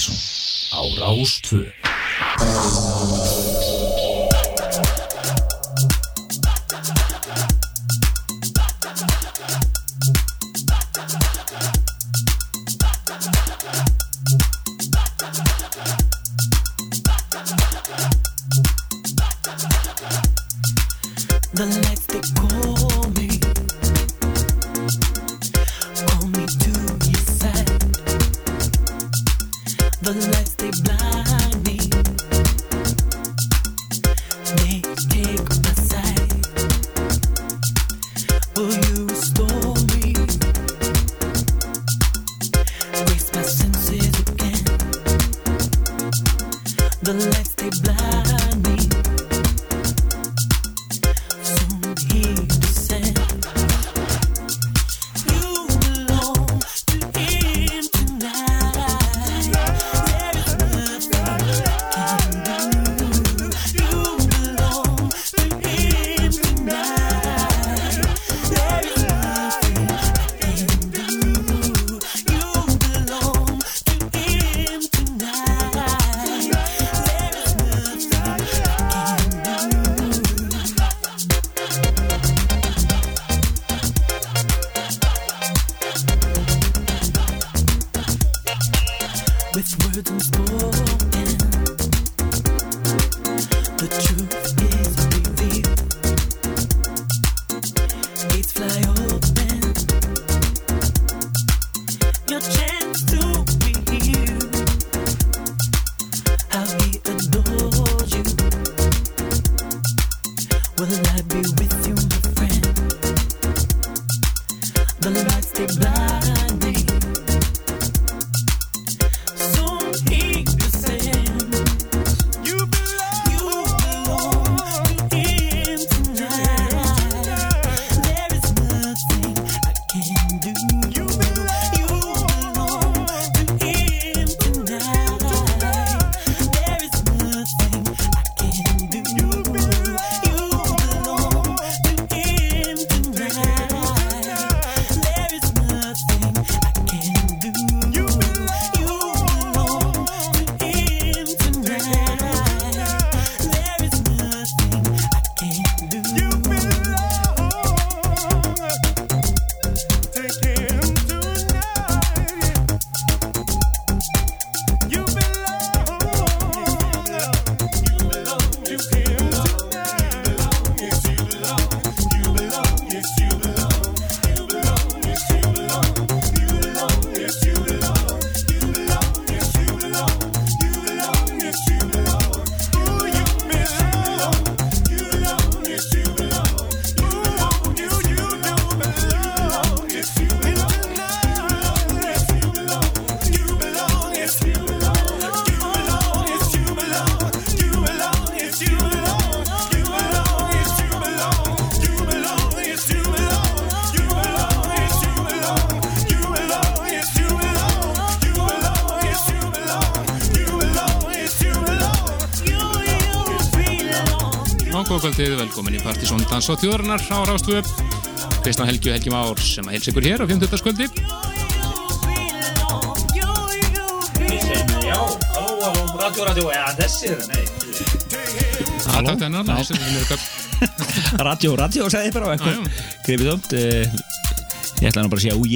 Ásgeirsson á Rástföð Nákvæmkvöldið, velkomin í Partíson Dans á þjóðarinnar á Rástvö Kristján Helgi og Helgi Már sem að heilsa ykkur hér á 50. kvöldi Já, halló, halló, radio, radio, eða þessi er það, nei. Takk þennan, þessi sem eru upp Radio, radio, sagði ég bara á eitthvað Gripið þótt Ég ætla nú bara að segja Ú,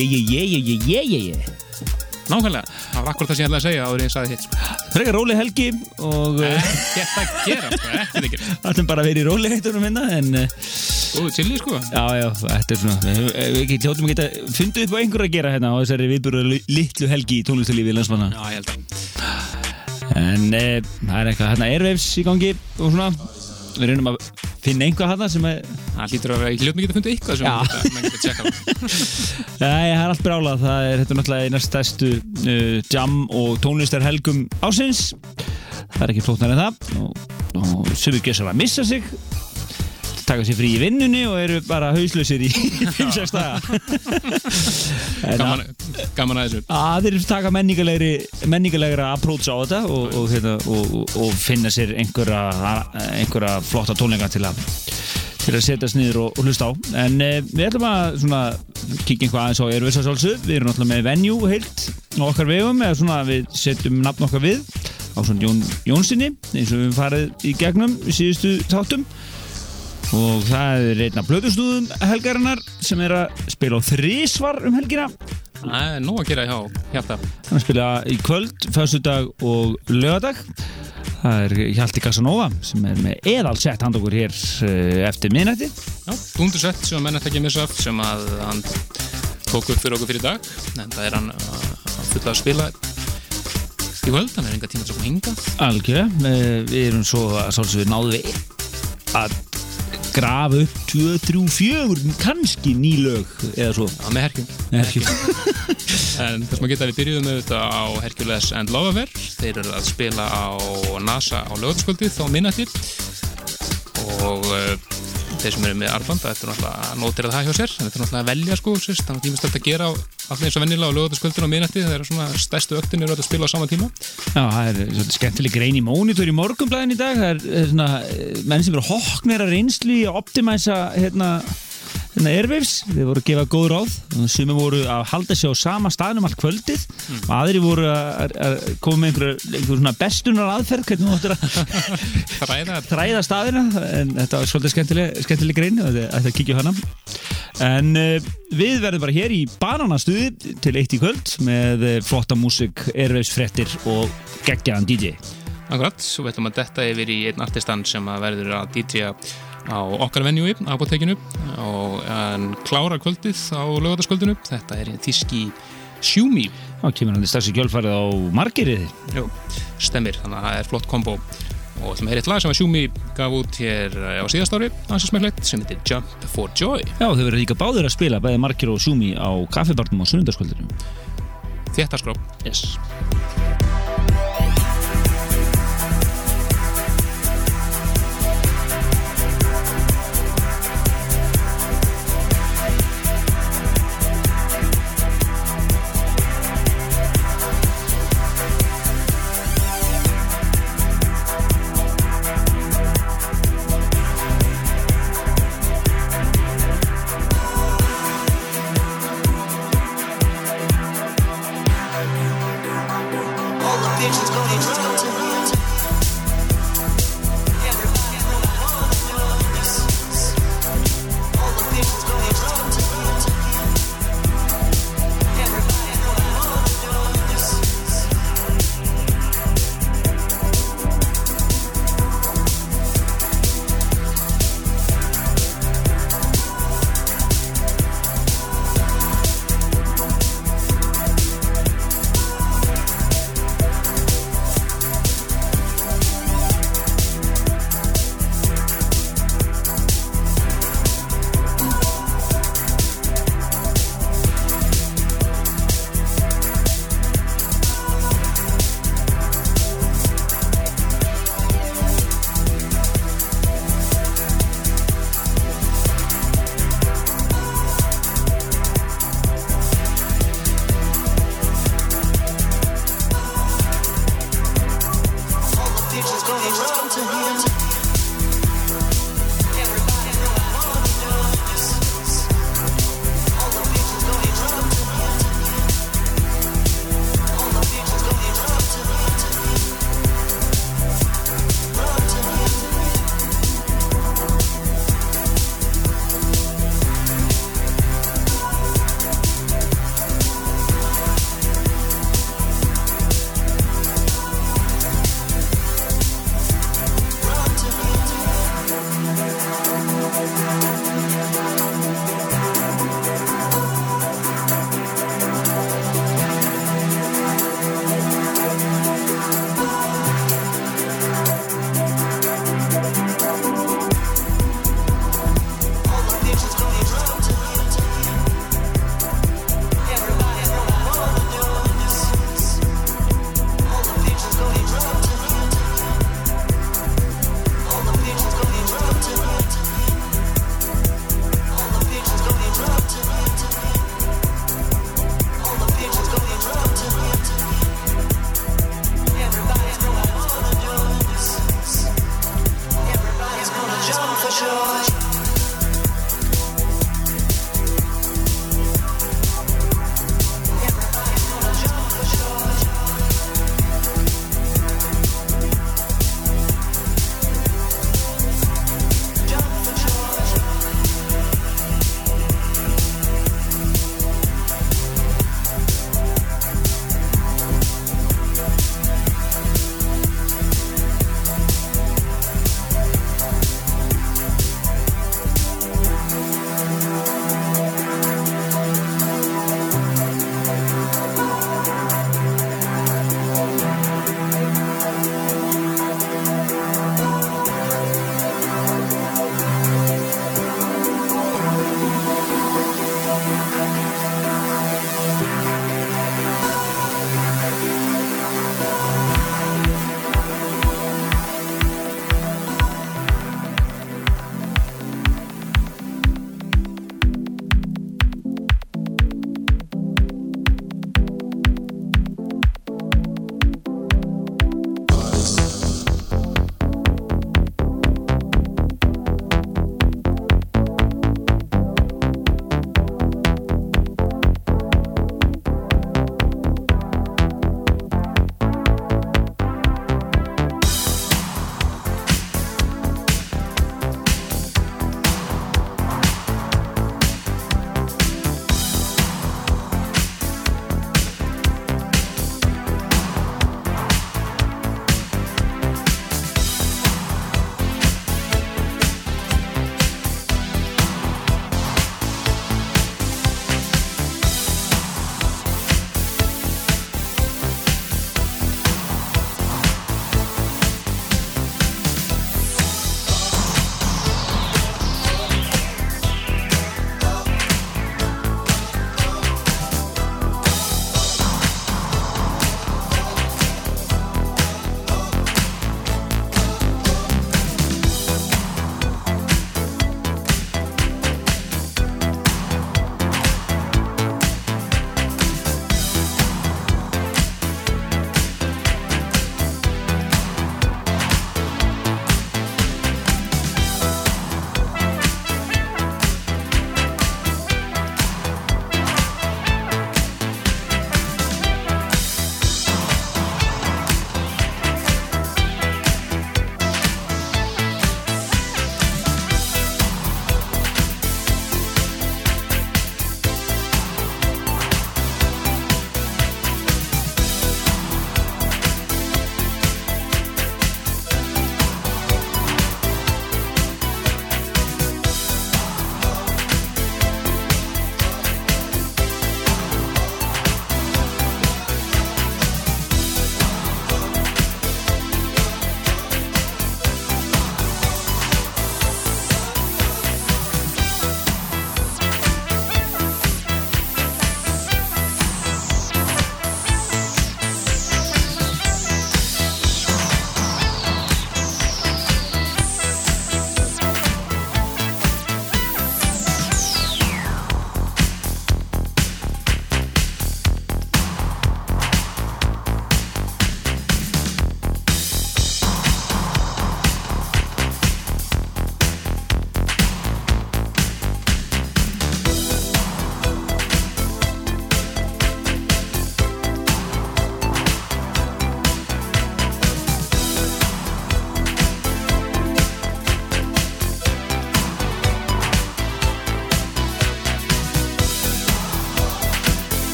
Frekar róli helgi og... Eh, eh, Gett að gera, sko, ekkert ekkert. Alltum bara að vera í róli hættunum hérna, en... Eh, Góðu tilli, sko. Já, já, þetta er svona... Við hljóttum að geta fundið upp á einhverju að gera hérna á þessari viðbúru litlu helgi í tónlistulífi í landsmanna. Já, ég held að. En það er eitthvað, hérna Airwaves í gangi og svona við reynum að finna einhvað hérna sem er Það hlýtur að vera, ég hljótt mikið að funda eitthvað sem maður geta að tjekka á. Nei, það er allt brálað, það er þetta náttúrulega í næst stærstu uh, jam og tónlistarhelgum ásins það er ekki flóknar en það. Og, og sumir gjössar að missa sig taka sér frí í vinnunni og eru bara hauslausir í 5-6 daga. Gaman, gaman að þessu. Að þeir taka menningalegri approach á þetta og, og, hérna, og, og, og finna sér einhverja, einhverja flotta tónleika til að til að setjast niður og, og hlusta á. En uh, við ætlum að svona kíkja einhvað aðeins á Ervisa sálsu við erum náttúrulega með venue heilt á okkar vegum eða svona við setjum nafn okkar við á svona Jón, Jónsinni eins og við höfum farið í gegnum í síðustu þáttum og það er einn af blöðustúðum helgarinnar sem er að spila á þrísvar um helgina. Það er nóg að gera hjá hjarta. hann er að spila í kvöld, föstudag og lögadag það er Hjalti Casanova sem er með eðalsett hand okkur hér eh, eftir minnætti Já, dúndursett sem menn ætti ekki að missa sem að hann tók upp fyrir okkur fyrir dag. En það er hann uh, að fulla að spila í kvöld, hann er enga tíma að koma hingað. Algjörlega, Eh, við erum svo að sálsögur náðu við að grafa upp 2, 3, 4 kannski ný lög eða svo. Já, með herkjum Ekki. En þess maður geta við byrjuðum auðvitað á Hercules and Love Affair. Þeir eru að spila á NASA á lögataskvöldið þá minnætti og uh, þeir sem eru með arband þetta er náttúrulega að það hjá sér. Þetta er náttúrulega að velja sko sérst, þannig að tímast að gera alltaf eins og vennilega á lögataskvöldinu á minnætti það eru svona stærstu öktin eru að spila á sama tíma. Já, það er svolítið skemmtileg grein í mónitor í morgunblæðin í dag. Það er, er svona, eh, menn sem eru hokknir að reynslu í að optimæsa hérna Airwaves, þeir voru að gefa góð ráð. Sem voru að halda sig á sama staðnum allt kvöldið. Og aðri voru að, að koma með einhver, einhver bestunar aðferð hvernig þú áttir að Ræða þræða staðina. En þetta var svolítið skemmtileg, skemmtileg grein að þetta kíkja á hana. En uh, við verðum bara hér í bananastuði til eitt í kvöld með uh, flotta músik, Airwaves frettir og geggjaðan DJ Akkurat, svo veitum að detta yfir í einn artistan sem að verður að DJ á okkar venjúi, apotekinu og en klára kvöldið á lögataskvöldinu, þetta er þíski Sjúmi, þá kemur hann í í kjölfarið á margiriði Jú, stemmir, þannig að það er flott kombo. Og það er eitt lag sem að Sjúmi gaf út hér eh, á síðast ári, ansið smekklegt, sem heitir Jump for Joy. Já, þau verður líka báður að spila bæði margir og Sjúmi á kaffibarnum á sunnundaskvöldinu Þéttaskrá Yes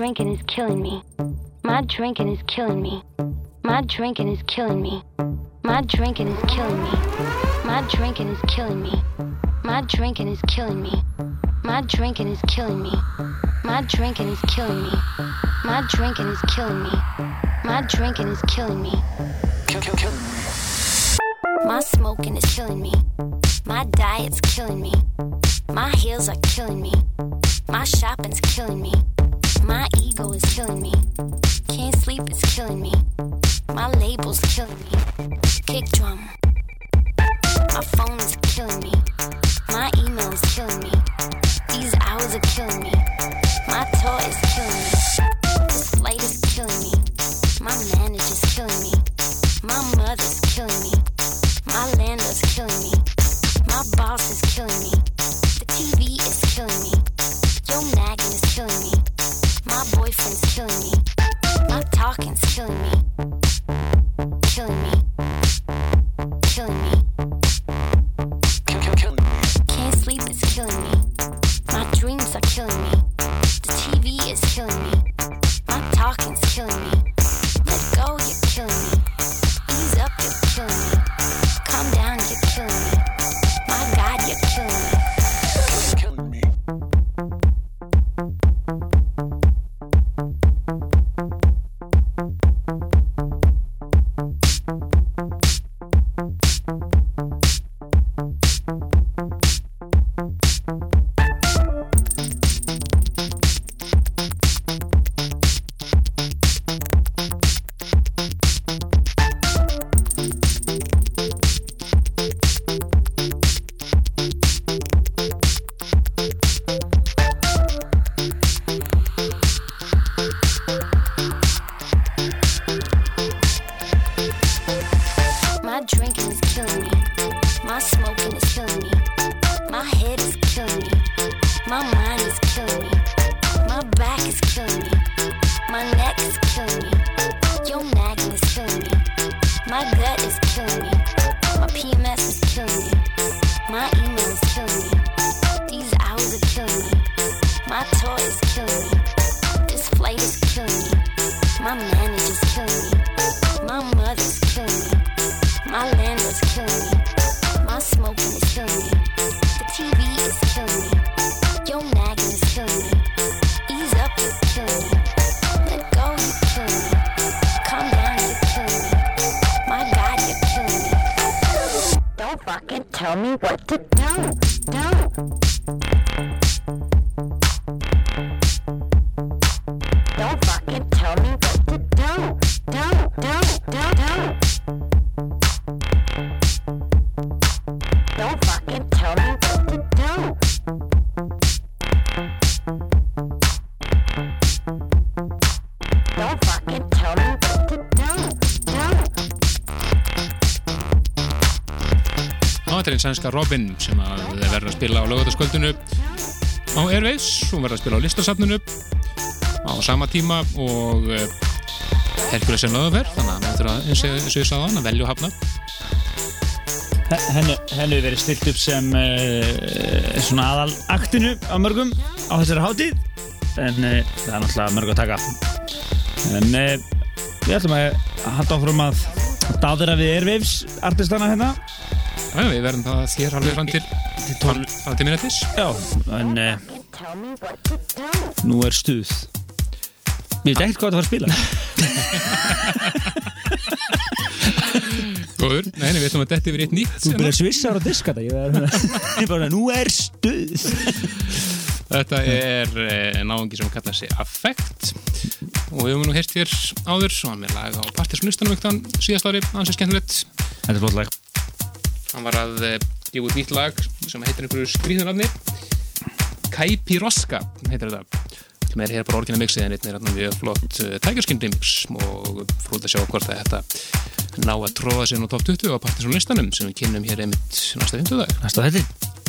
drinking is killing me. My drinking is killing me. My drinking is killing me. My drinking is killing me. My drinking is killing me. My drinking is killing me. My drinking is killing me. My drinking is killing me. My drinking is killing me. My drinking is killing me. My smoking is killing me. My diet's killing me. My heels are killing me. My shopping's killing me. My ego is killing me. Can't sleep is killing me. My label's killing me. Kick drum. My phone is killing me. My email is killing me. These hours are killing me. My toy is killing me. This flight is killing me. My manager's killing me. My mother's killing me. My landlord's killing me. My boss is killing me. Killing me. Killing me. Me what to do. Sænska Robin sem að verður að spila á lögataskvöldinu á Airways hún verður að spila á listasafninu á sama tíma og Herkules er lögaverð þannig að það þurfa eins og og ég sagði hann að velja og hafna henni hefur verið stilt upp sem uh, svona aðal aktinu á mörgum á þessari hátíð en uh, það er náttúrulega mörg að taka. En uh, við ætlum að halda áfram að dáðra við Airwaves artistana hérna Já, við verðum það þér alveg fram til til minnetis já, en do. nú er stuð. Við veit ekkert hvað það var að spila. Góður, nei, nei, við ætlum að detti yfir eitt nýtt þú byrjar svissar að diska þetta er, nú er stuð. Þetta er eh, náungi sem kallar sig Affect og við höfum nú heyrt hér áður svo hann með lag á partislustanum ektan síðast ári, ansið skemmtilegt. Þetta er flott lag hann var að eh, gefa út nýtt lag sem heitir einhverju skrýðunafni Kaipiroska heitir þetta sem er hér bara orginal mixið en einnig er hérna mjög flott Tigerskin remix og fróð að sjá hvort það þetta ná að tróða sér á top 20 á partisum listanum sem við kynnum hér einmitt næsta 50 dag næsta þetta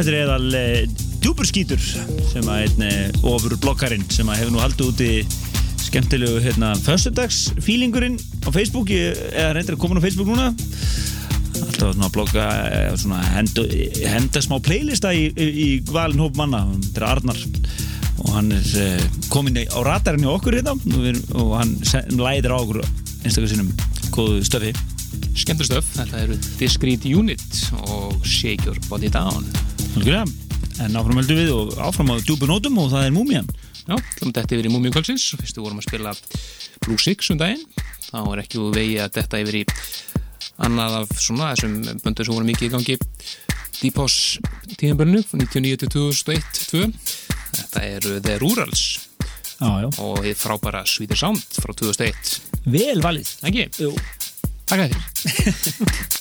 þetta er eðal e, djúburskítur sem að einn e, ofur blokkarinn sem að hefur nú haldið úti skemmtilegu hérna föstudags feelingurinn á Facebook. Ég, eða reyndir að koma á Facebook núna. Alltaf svona að blogga e, svona henda, henda smá playlista í, í, í valin hóp manna. Þetta er Arnar og hann er e, komin á ratarinn í okkur hérna og, við, og hann læðir á okkur einstaklega sinnum. Góðu stöfi Skemmtustöf, þetta eru Discreet Unit og Shake Your Body Down. En áfram höldum við og áfram á djúbu nótum og það er múmían. Já, hlum þetta yfir í Múmiu kvöldsins. Fyrst við vorum að spila Blue Six um daginn. Þá er ekki úr vegi að þetta yfir í annað af svona þessum böndur sem voru mikið í gangi Deep House tíðanbörnu 99-2001-2. Þetta eru The Rurals Já, já. og þið frábæra Sweeter Sound frá 2001. Vel valið. Takk að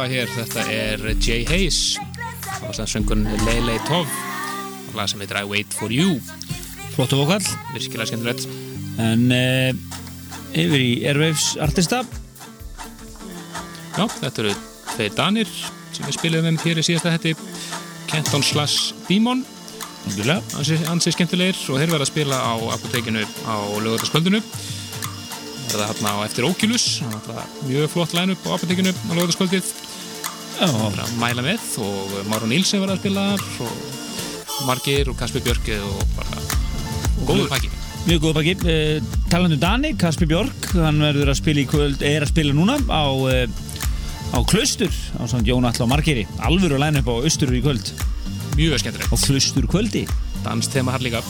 frábætlega hér, þetta er Jay Hayes. Og það söngun Lele Tov. Og lag sem heitir I Wait For You. Flottu vokal virkilega skemmtilegt. En uh, yfir í Airwaves artista. Já, þetta eru tveir danir sem við spilum um hér í síðasta hætti Kenton slash Demon. Algjörlega. Ansi, ansi skemmtilegir. Og þeir verða að spila á apotekinu á lögutaskvöldinu verða hérna á eftir er mjög flott line-up á apotekinu á lögutaskvöldið að mæla með og Máru Nílsen verða að spila og Margir og Kasper Björki og bara góður pakki mjög góð baki. Uh, Talandu Dani, Kaspi Björk hann verður að spila í kvöld, er að spila núna á, uh, á Klaustur á samt Jón Alla og Margeri alvöru að læna upp á Austur í kvöld. Mjög skemmtilegt, Klaustur kvöldi dans tema har líka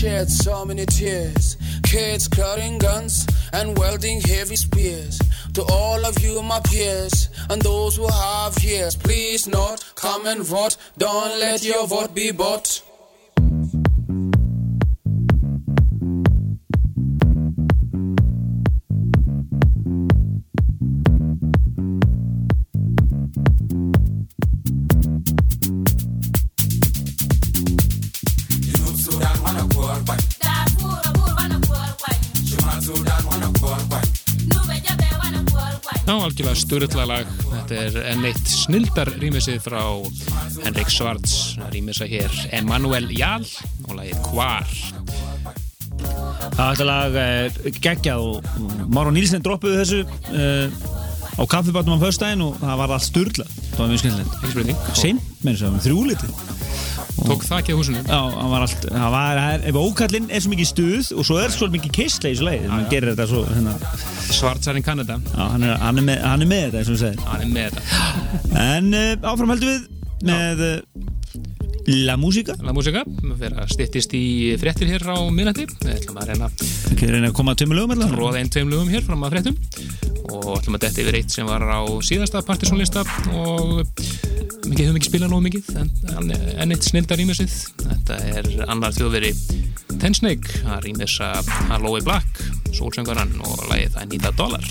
shed so many tears. Kids carrying guns and wielding heavy spears. To all of you, my peers, and those who have ears, please not come and vote. Don't let your vote be bought. Já, algjörlega sturðlalag. Þetta er enn eitt snildar rýmisið frá Henrik Svarts. Rýmisa hér Emanuel Jál og lagið Hvar. Það lag er geggjað og Máru Nílsen droppuðu þessu uh, á kaffibátum á föstudaginn og það var allt sturla. Það var mjög spurning. Seint, með þess að þrjúliti tók þakki á húsinu. Já, það var allt, það var, ef ókallinn er svo mikið stuð og svo er svo mikið kistlega í svo leið, þannig að gera þetta svo hérna. Svartsæring Kanada. Já, hann er, hann er, með, hann er með þetta, eins og við segir. Hann er með þetta. En uh, áfram heldur við með Já. La Música. La Música, við erum að styrtist í frettir hér á minnandi, við ætlum að reyna Við okay, erum að reyna að koma að tömulögum Róða einn tömulögum hér fram að frettum og ætlum að detta yfir eitt sem var á síðasta partysónlista og mikið höfum ekki spilað nógu mikið en, en eitt snilda rýmisið þetta er annar þjóðveri Ten Snake að rýmisa Aloe Black sólsöngaran og lagið að nýta dólar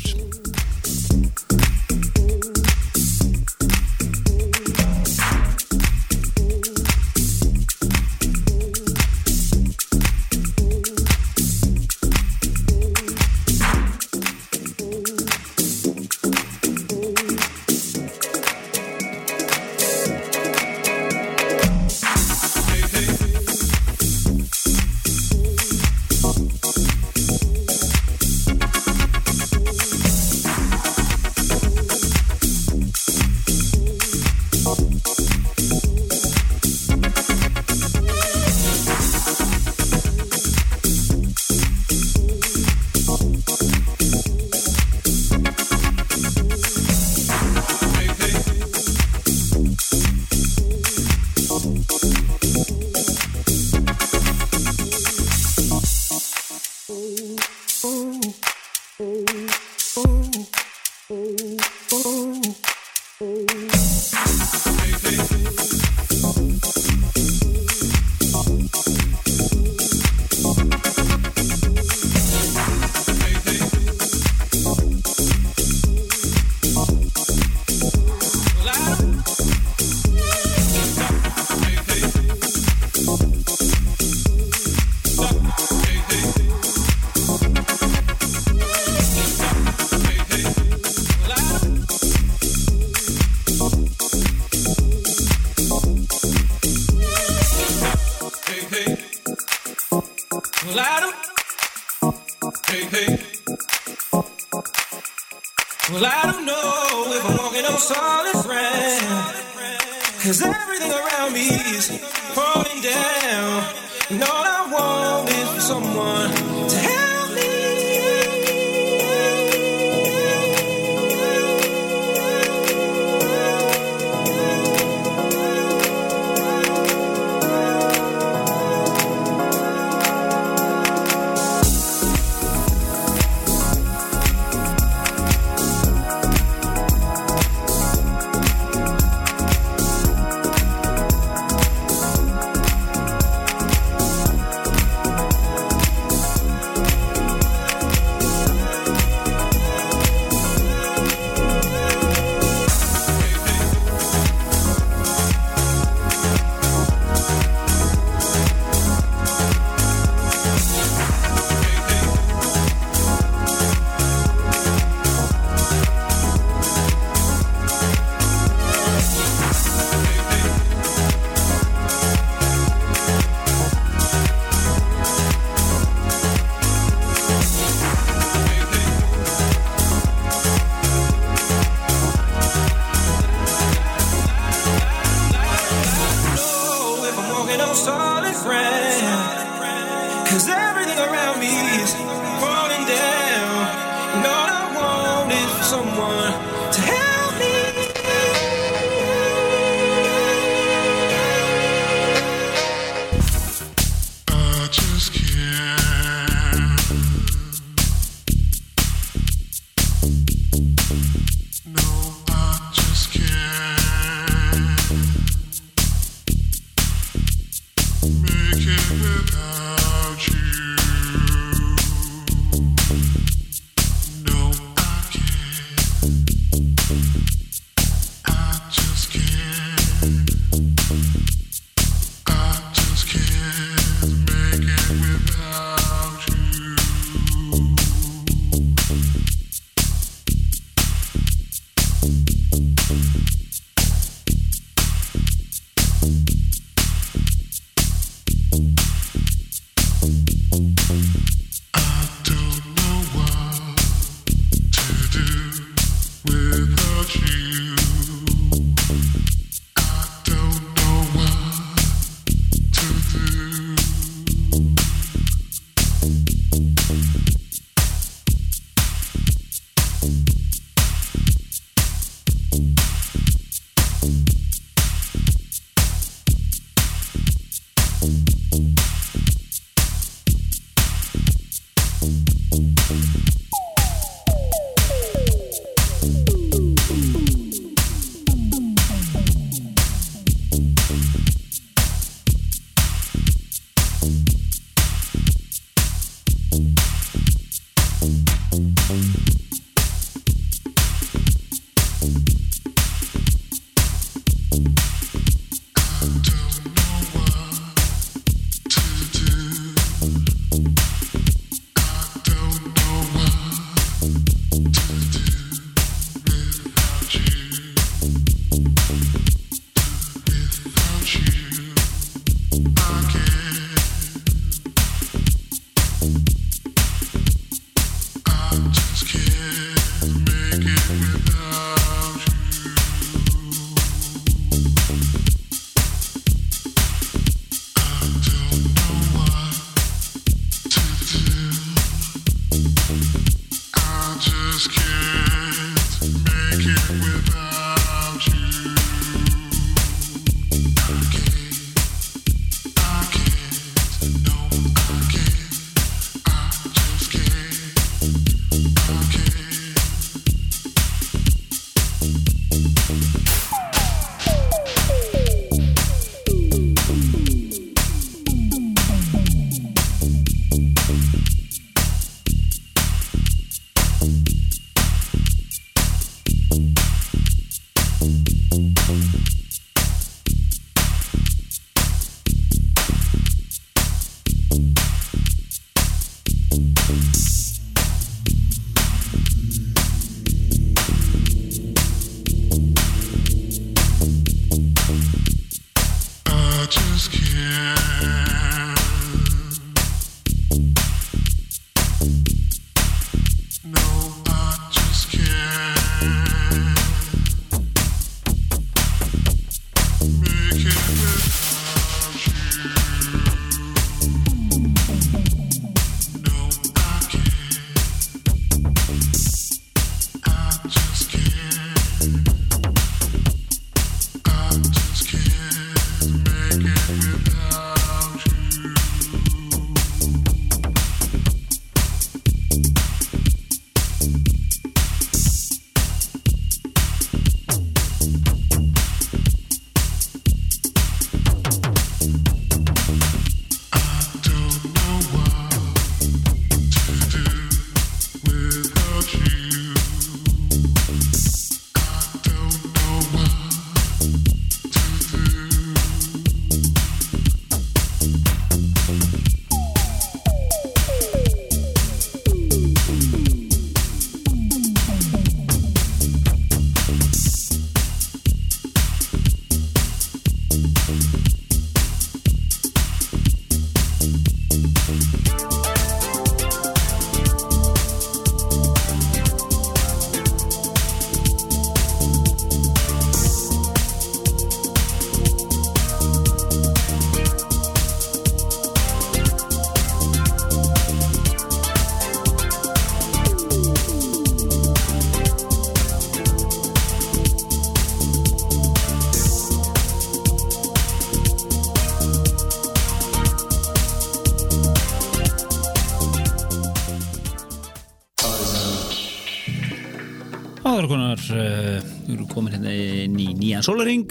sólaring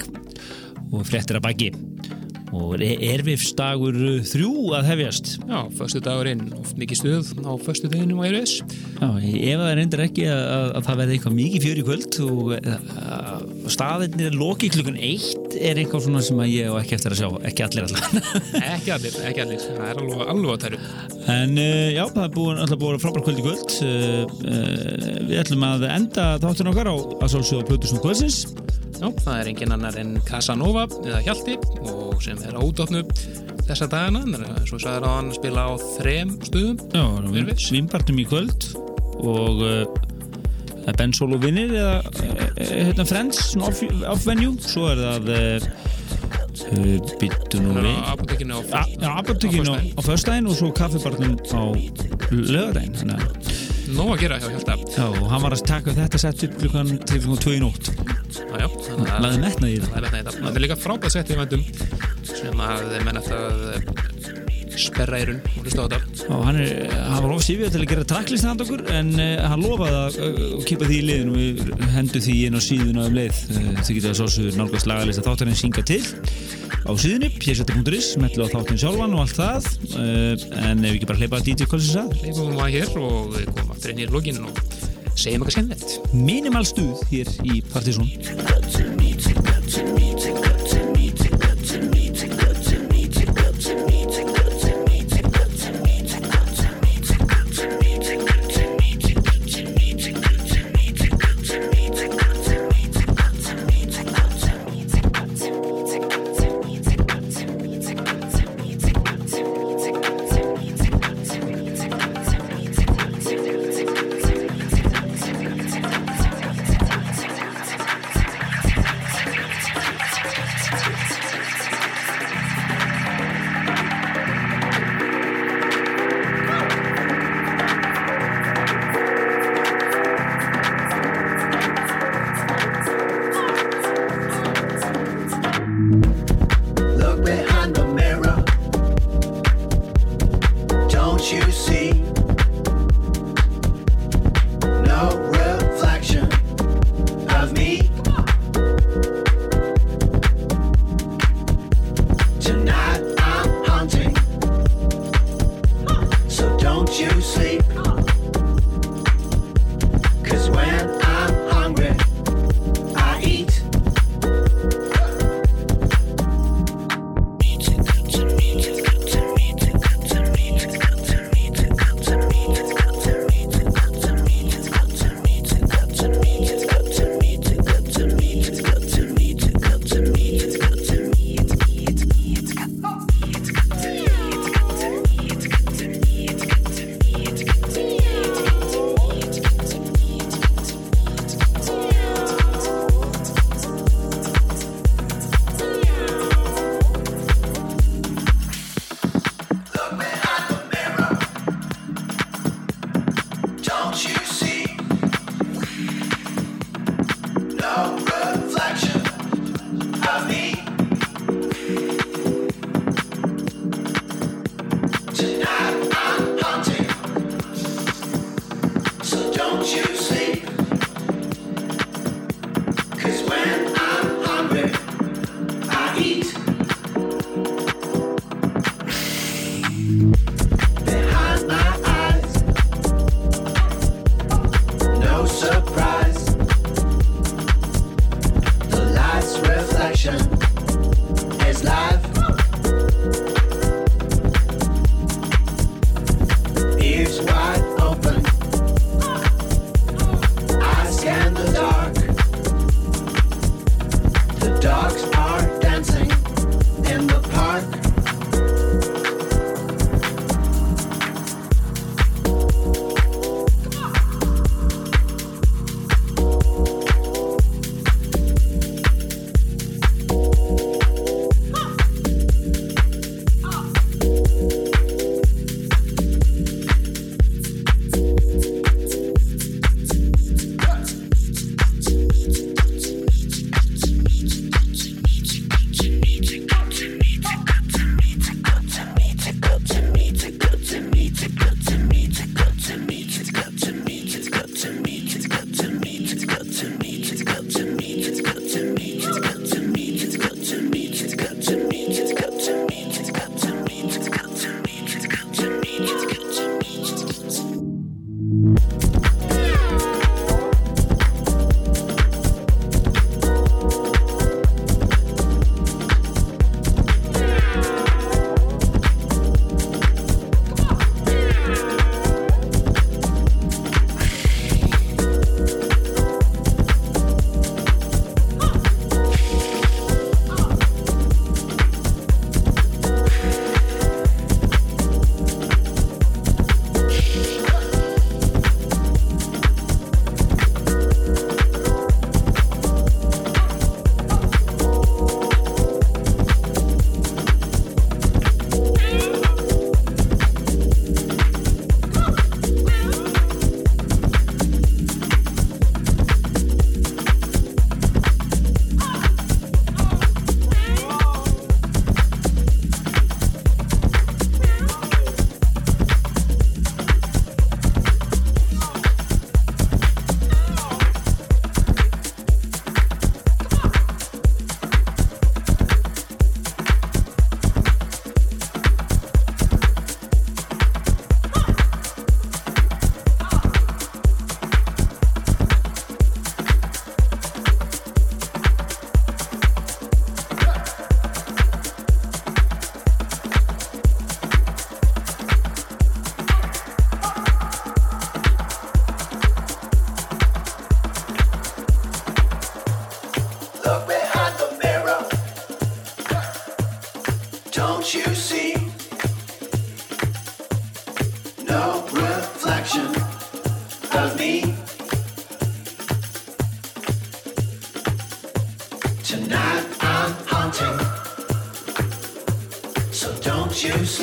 og fréttir að baki. Og er erfifsdagur þrjú að hefjast? Já, föstu dagurinn og mikið stuð á föstu deginum á ERS Já, ef það reyndir ekki að, að, að það verði eitthvað mikið fjör í kvöld og staðinni loki klukkan eitt er eitthvað svona sem að ég á ekki eftir að sjá, ekki allir allar. Ekki allir, ekki allir, það er alveg, alveg á tæru. En uh, já, það er búin, alltaf búin frábær kvöld í kvöld uh, uh, Við ætlum að enda þáttin okkar á að sálsögða Plutusnú kvöldsins Já, það er engin annar en Casanova eða Hjalti og sem er á útofnu þessa dagana, en svo sagði hann að spila á þrem stuðum Já, svimbartum í kvöld og uh, það er Ben Solo vinnir eða uh, hérna Friends svona off, off venue, svo er það uh, uh, byttu nú Hann er við. apotekinu á á, föstudaginn. og svo kaffibarnum á þannig að Nó að gera hjá Hjalta. Já, og hann var að taka þetta sett upp klukkan til klukkan 2 í nótt. Já, já, þannig að- Laði metnaði í það Það er. Það er líka frábæð sett í vendum sem að þeir menn eftir að sperra eirun og hlusta á þetta. Og hann, er, hann var ofsífið til að gera tracklista hand okkur en uh, hann lofaði að uh, kipa því í liðin og við hendu því inn á síðuna um leið. Uh, þið getið að sósu nálgast lagalista þáttarinn synga til. Á síðunni, pjæsetta.is mellu á þáttinn sjálfan og allt það. En ef við ekki bara hleypa DJ Kolsins að. Við komum að hér og við komum aftur inn í lógin og segjum eitthvað skemmtilegt. Minimal stuð hér í Partizón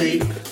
sleep.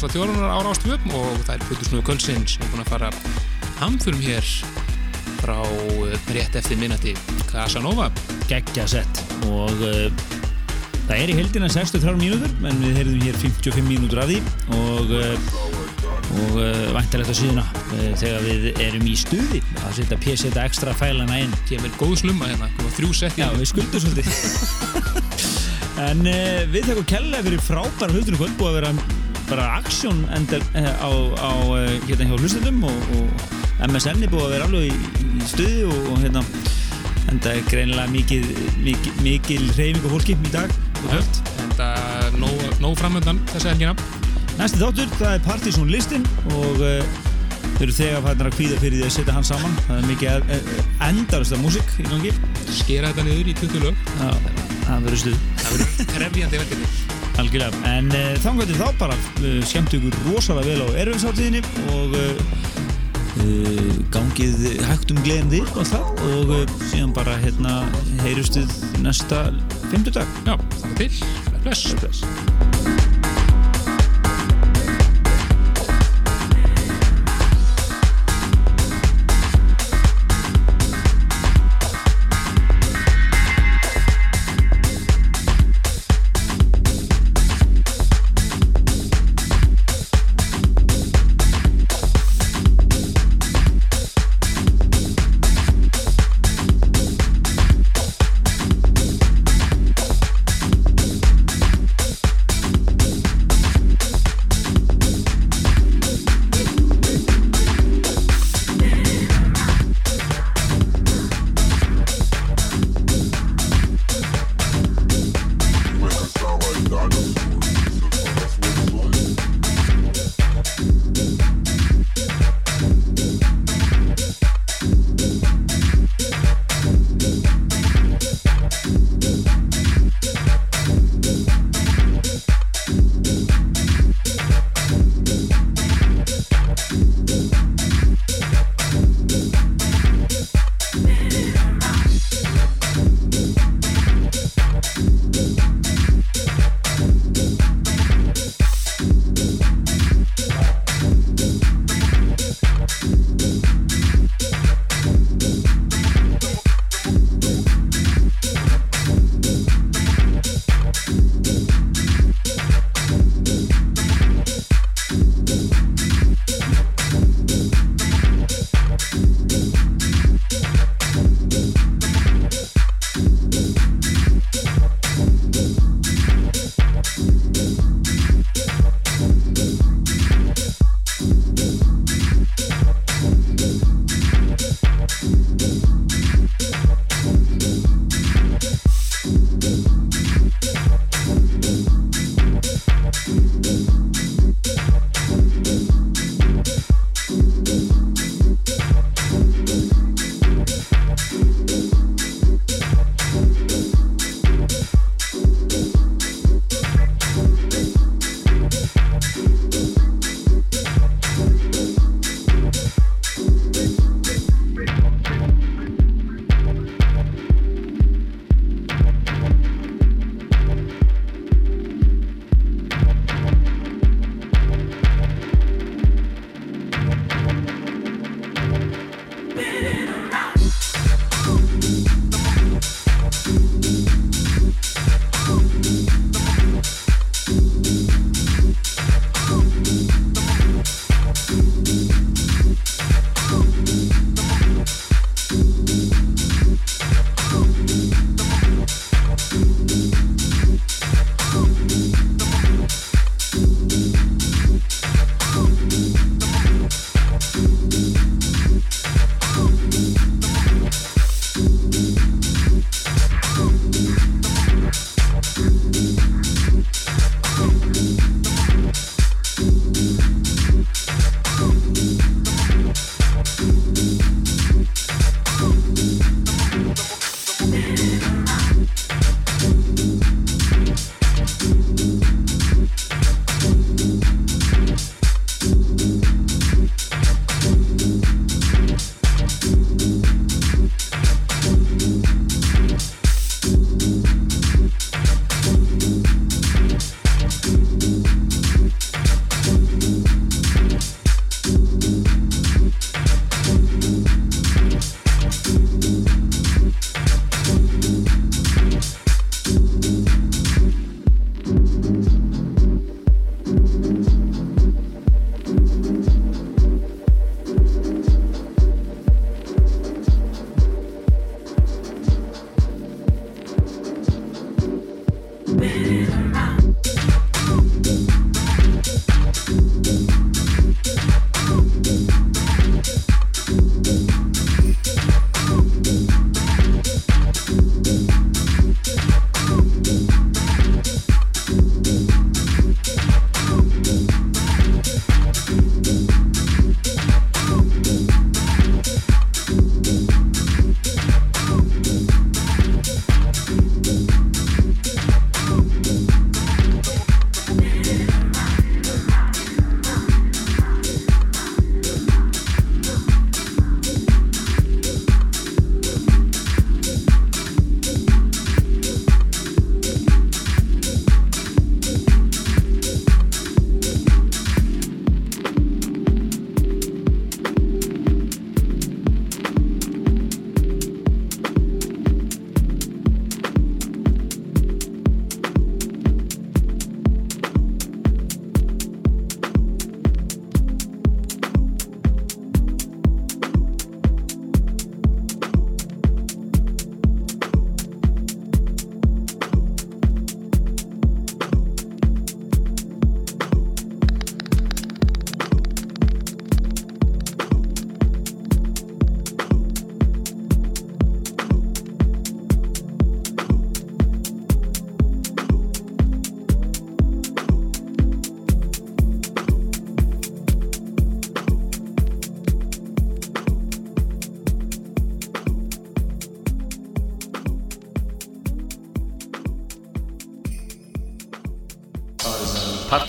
Dansa þjórunar ára ástvöp og það er Plutus Nú Kölsinn sem er búin að fara hamförum hér frá eh, rétt eftir minnati Casanova. geggja sett. Og uh, það er í heldina 63 mínútur en við heyrðum hér 55 mínútur af því. Og uh, og uh, væntalegt á síðuna uh, þegar við erum í stuði að setja p-seta ekstra fælana inn. Kemur góð slumma hérna, þrjú sett Já, við skuldum svolítið. En uh, við þekkum kella fyrir frábæra hlutunum kvöld búið að vera bara aksjón uh, á, á uh, hérna hjá hlustendum og, og MSN er búið að vera alveg í, í stuði og, og hérna enda er greinilega mikil, mikil, mikil reyfing og fólki í dag og. Þetta er nóg, nóg framöndan þessa helgina. Næsti þáttur, það er Partizón listin og uh, þau eru þegar fæðnar að kvíða fyrir því að setja hann saman. Það er mikið endarasta músík í gangi. Skera þetta niður í 20 lög. Það verður stuð. Það verður krefjandi verkefni. Algjörlega, en uh, þangvætti þá bara uh, skemmt ykkur rosalega vel á erfinsáttíðinni og uh, gangið hægt um gleðandi og það og síðan bara hérna heyrustuð næsta fimmtudag. Já, það til. Bless. Bless.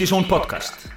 Partizón podcast